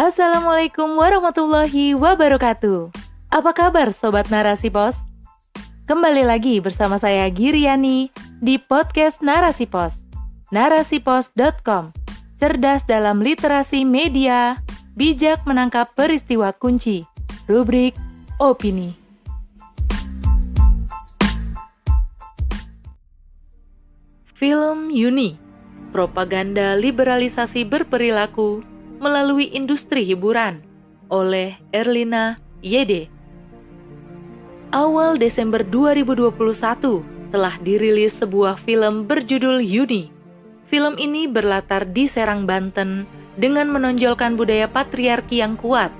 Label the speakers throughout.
Speaker 1: Assalamualaikum warahmatullahi wabarakatuh. Apa kabar sobat Narasi Pos? Kembali lagi bersama saya Giriani di podcast Narasi Pos. Narasipos.com. Cerdas dalam literasi media, bijak menangkap peristiwa kunci. Rubrik opini. Film Yuni, propaganda liberalisasi berperilaku melalui industri hiburan oleh Erlina Yede. Awal Desember 2021 telah dirilis sebuah film berjudul Yuni. Film ini berlatar di Serang, Banten dengan menonjolkan budaya patriarki yang kuat.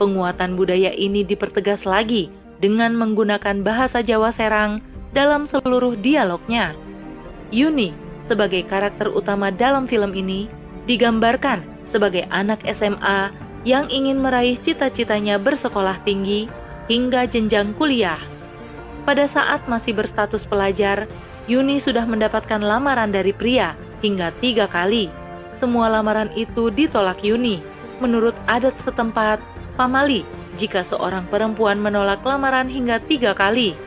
Speaker 1: Penguatan budaya ini dipertegas lagi dengan menggunakan bahasa Jawa Serang dalam seluruh dialognya. Yuni sebagai karakter utama dalam film ini digambarkan sebagai anak SMA yang ingin meraih cita-citanya bersekolah tinggi hingga jenjang kuliah. Pada saat masih berstatus pelajar, Yuni sudah mendapatkan lamaran dari pria hingga tiga kali. Semua lamaran itu ditolak Yuni. Menurut adat setempat, pamali jika seorang perempuan menolak lamaran hingga tiga kali.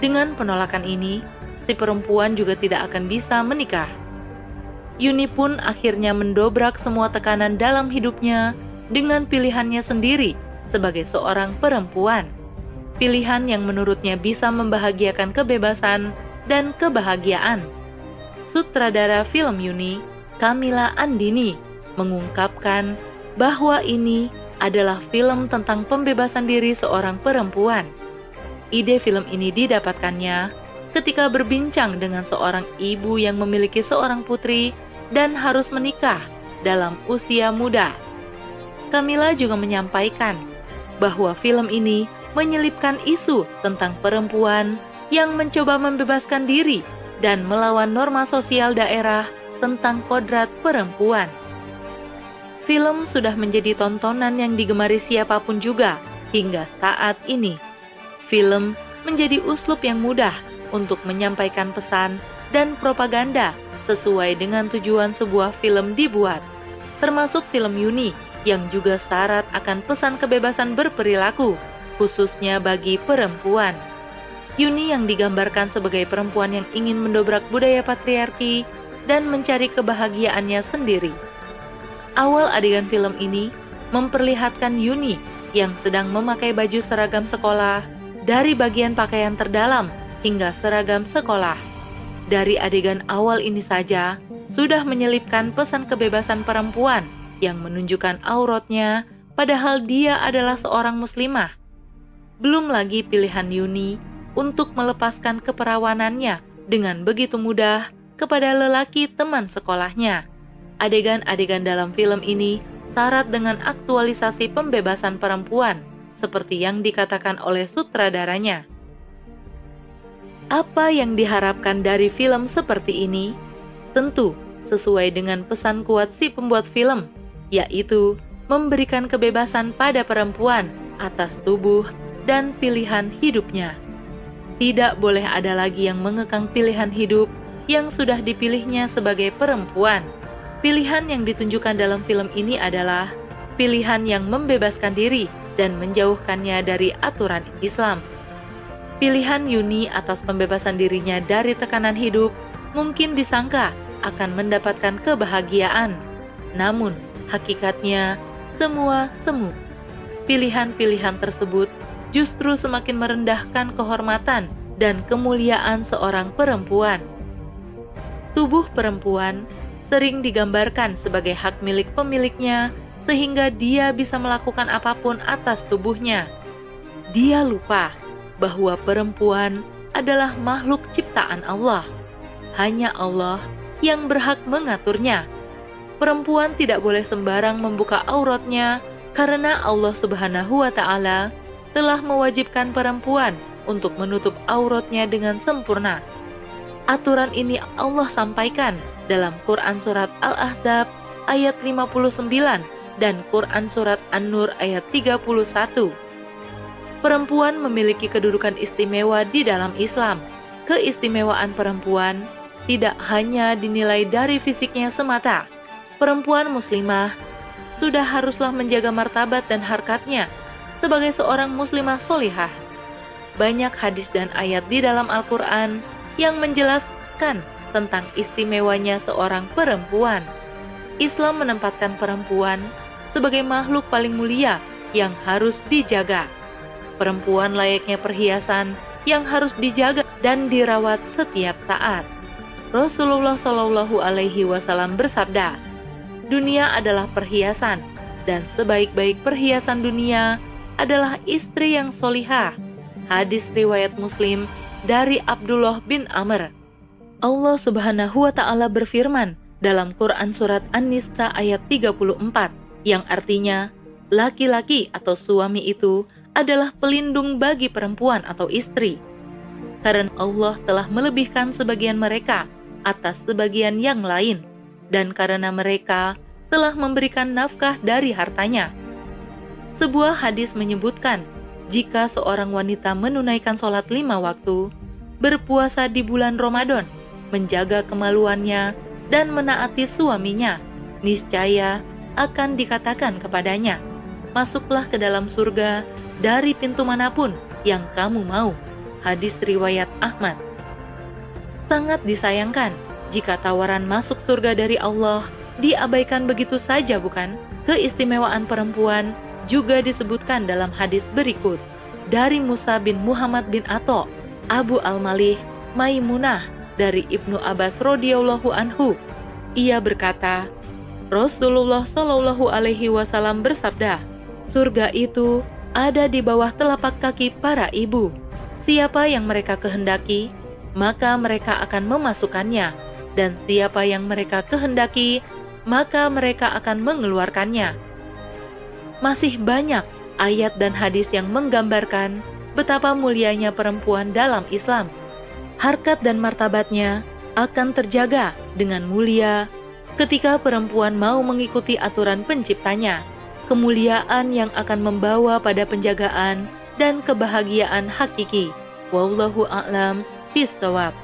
Speaker 1: Dengan penolakan ini, si perempuan juga tidak akan bisa menikah. Yuni pun akhirnya mendobrak semua tekanan dalam hidupnya dengan pilihannya sendiri sebagai seorang perempuan. Pilihan yang menurutnya bisa membahagiakan kebebasan dan kebahagiaan. Sutradara film Yuni, Kamila Andini, mengungkapkan bahwa ini adalah film tentang pembebasan diri seorang perempuan. Ide film ini didapatkannya ketika berbincang dengan seorang ibu yang memiliki seorang putri dan harus menikah dalam usia muda. Camilla juga menyampaikan bahwa film ini menyelipkan isu tentang perempuan yang mencoba membebaskan diri dan melawan norma sosial daerah tentang kodrat perempuan. Film sudah menjadi tontonan yang digemari siapa pun juga hingga saat ini. Film menjadi uslub yang mudah untuk menyampaikan pesan dan propaganda sesuai dengan tujuan sebuah film dibuat, termasuk film Yuni yang juga syarat akan pesan kebebasan berperilaku, khususnya bagi perempuan. Yuni yang digambarkan sebagai perempuan yang ingin mendobrak budaya patriarki dan mencari kebahagiaannya sendiri. Awal adegan film ini memperlihatkan Yuni yang sedang memakai baju seragam sekolah dari bagian pakaian terdalam hingga seragam sekolah. Dari adegan awal ini saja, sudah menyelipkan pesan kebebasan perempuan yang menunjukkan auratnya, padahal dia adalah seorang muslimah. Belum lagi pilihan Yuni untuk melepaskan keperawanannya dengan begitu mudah kepada lelaki teman sekolahnya. Adegan-adegan dalam film ini syarat dengan aktualisasi pembebasan perempuan, seperti yang dikatakan oleh sutradaranya. Apa yang diharapkan dari film seperti ini? Tentu sesuai dengan pesan kuat si pembuat film, yaitu memberikan kebebasan pada perempuan atas tubuh dan pilihan hidupnya. Tidak boleh ada lagi yang mengekang pilihan hidup yang sudah dipilihnya sebagai perempuan. Pilihan yang ditunjukkan dalam film ini adalah pilihan yang membebaskan diri dan menjauhkannya dari aturan Islam. Pilihan Yuni atas pembebasan dirinya dari tekanan hidup mungkin disangka akan mendapatkan kebahagiaan. Namun, hakikatnya semua semu. Pilihan-pilihan tersebut justru semakin merendahkan kehormatan dan kemuliaan seorang perempuan. Tubuh perempuan sering digambarkan sebagai hak milik pemiliknya, sehingga dia bisa melakukan apa pun atas tubuhnya. Dia lupa bahwa perempuan adalah makhluk ciptaan Allah. Hanya Allah yang berhak mengaturnya. Perempuan tidak boleh sembarang membuka auratnya karena Allah Subhanahu wa taala telah mewajibkan perempuan untuk menutup auratnya dengan sempurna. Aturan ini Allah sampaikan dalam Quran surat Al-Ahzab ayat 59 dan Quran surat An-Nur ayat 31 perempuan memiliki kedudukan istimewa di dalam Islam. Keistimewaan perempuan tidak hanya dinilai dari fisiknya semata. Perempuan muslimah sudah haruslah menjaga martabat dan harkatnya sebagai seorang muslimah solihah. Banyak hadis dan ayat di dalam Al-Quran yang menjelaskan tentang istimewanya seorang perempuan. Islam menempatkan perempuan sebagai makhluk paling mulia yang harus dijaga. Perempuan layaknya perhiasan yang harus dijaga dan dirawat setiap saat. Rasulullah Shallallahu Alaihi Wasallam bersabda, "Dunia adalah perhiasan, dan sebaik-baik perhiasan dunia adalah istri yang solihah." Hadis riwayat Muslim dari Abdullah bin Amr. Allah Subhanahu wa taala berfirman dalam Quran surat An-Nisa ayat 34 yang artinya laki-laki atau suami itu adalah pelindung bagi perempuan atau istri. Karena Allah telah melebihkan sebagian mereka atas sebagian yang lain, dan karena mereka telah memberikan nafkah dari hartanya. Sebuah hadis menyebutkan, jika seorang wanita menunaikan sholat lima waktu, berpuasa di bulan Ramadan, menjaga kemaluannya, dan menaati suaminya, niscaya akan dikatakan kepadanya, Masuklah ke dalam surga dari pintu mana pun yang kamu mau. Hadis riwayat Ahmad. Sangat disayangkan jika tawaran masuk surga dari Allah diabaikan begitu saja bukan? Keistimewaan perempuan juga disebutkan dalam hadis berikut dari Musa bin Muhammad bin Ato, Abu Al-Malih, Maimunah dari Ibnu Abbas radhiyallahu anhu. Ia berkata, Rasulullah Shallallahu alaihi wasallam bersabda, "Surga itu ada di bawah telapak kaki para ibu. Siapa yang mereka kehendaki, maka mereka akan memasukkannya, dan siapa yang mereka kehendaki, maka mereka akan mengeluarkannya." Masih banyak ayat dan hadis yang menggambarkan betapa mulianya perempuan dalam Islam. Harkat dan martabatnya akan terjaga dengan mulia ketika perempuan mau mengikuti aturan penciptanya, kemuliaan yang akan membawa pada penjagaan dan kebahagiaan hakiki. Wallahu a'lam bishawab.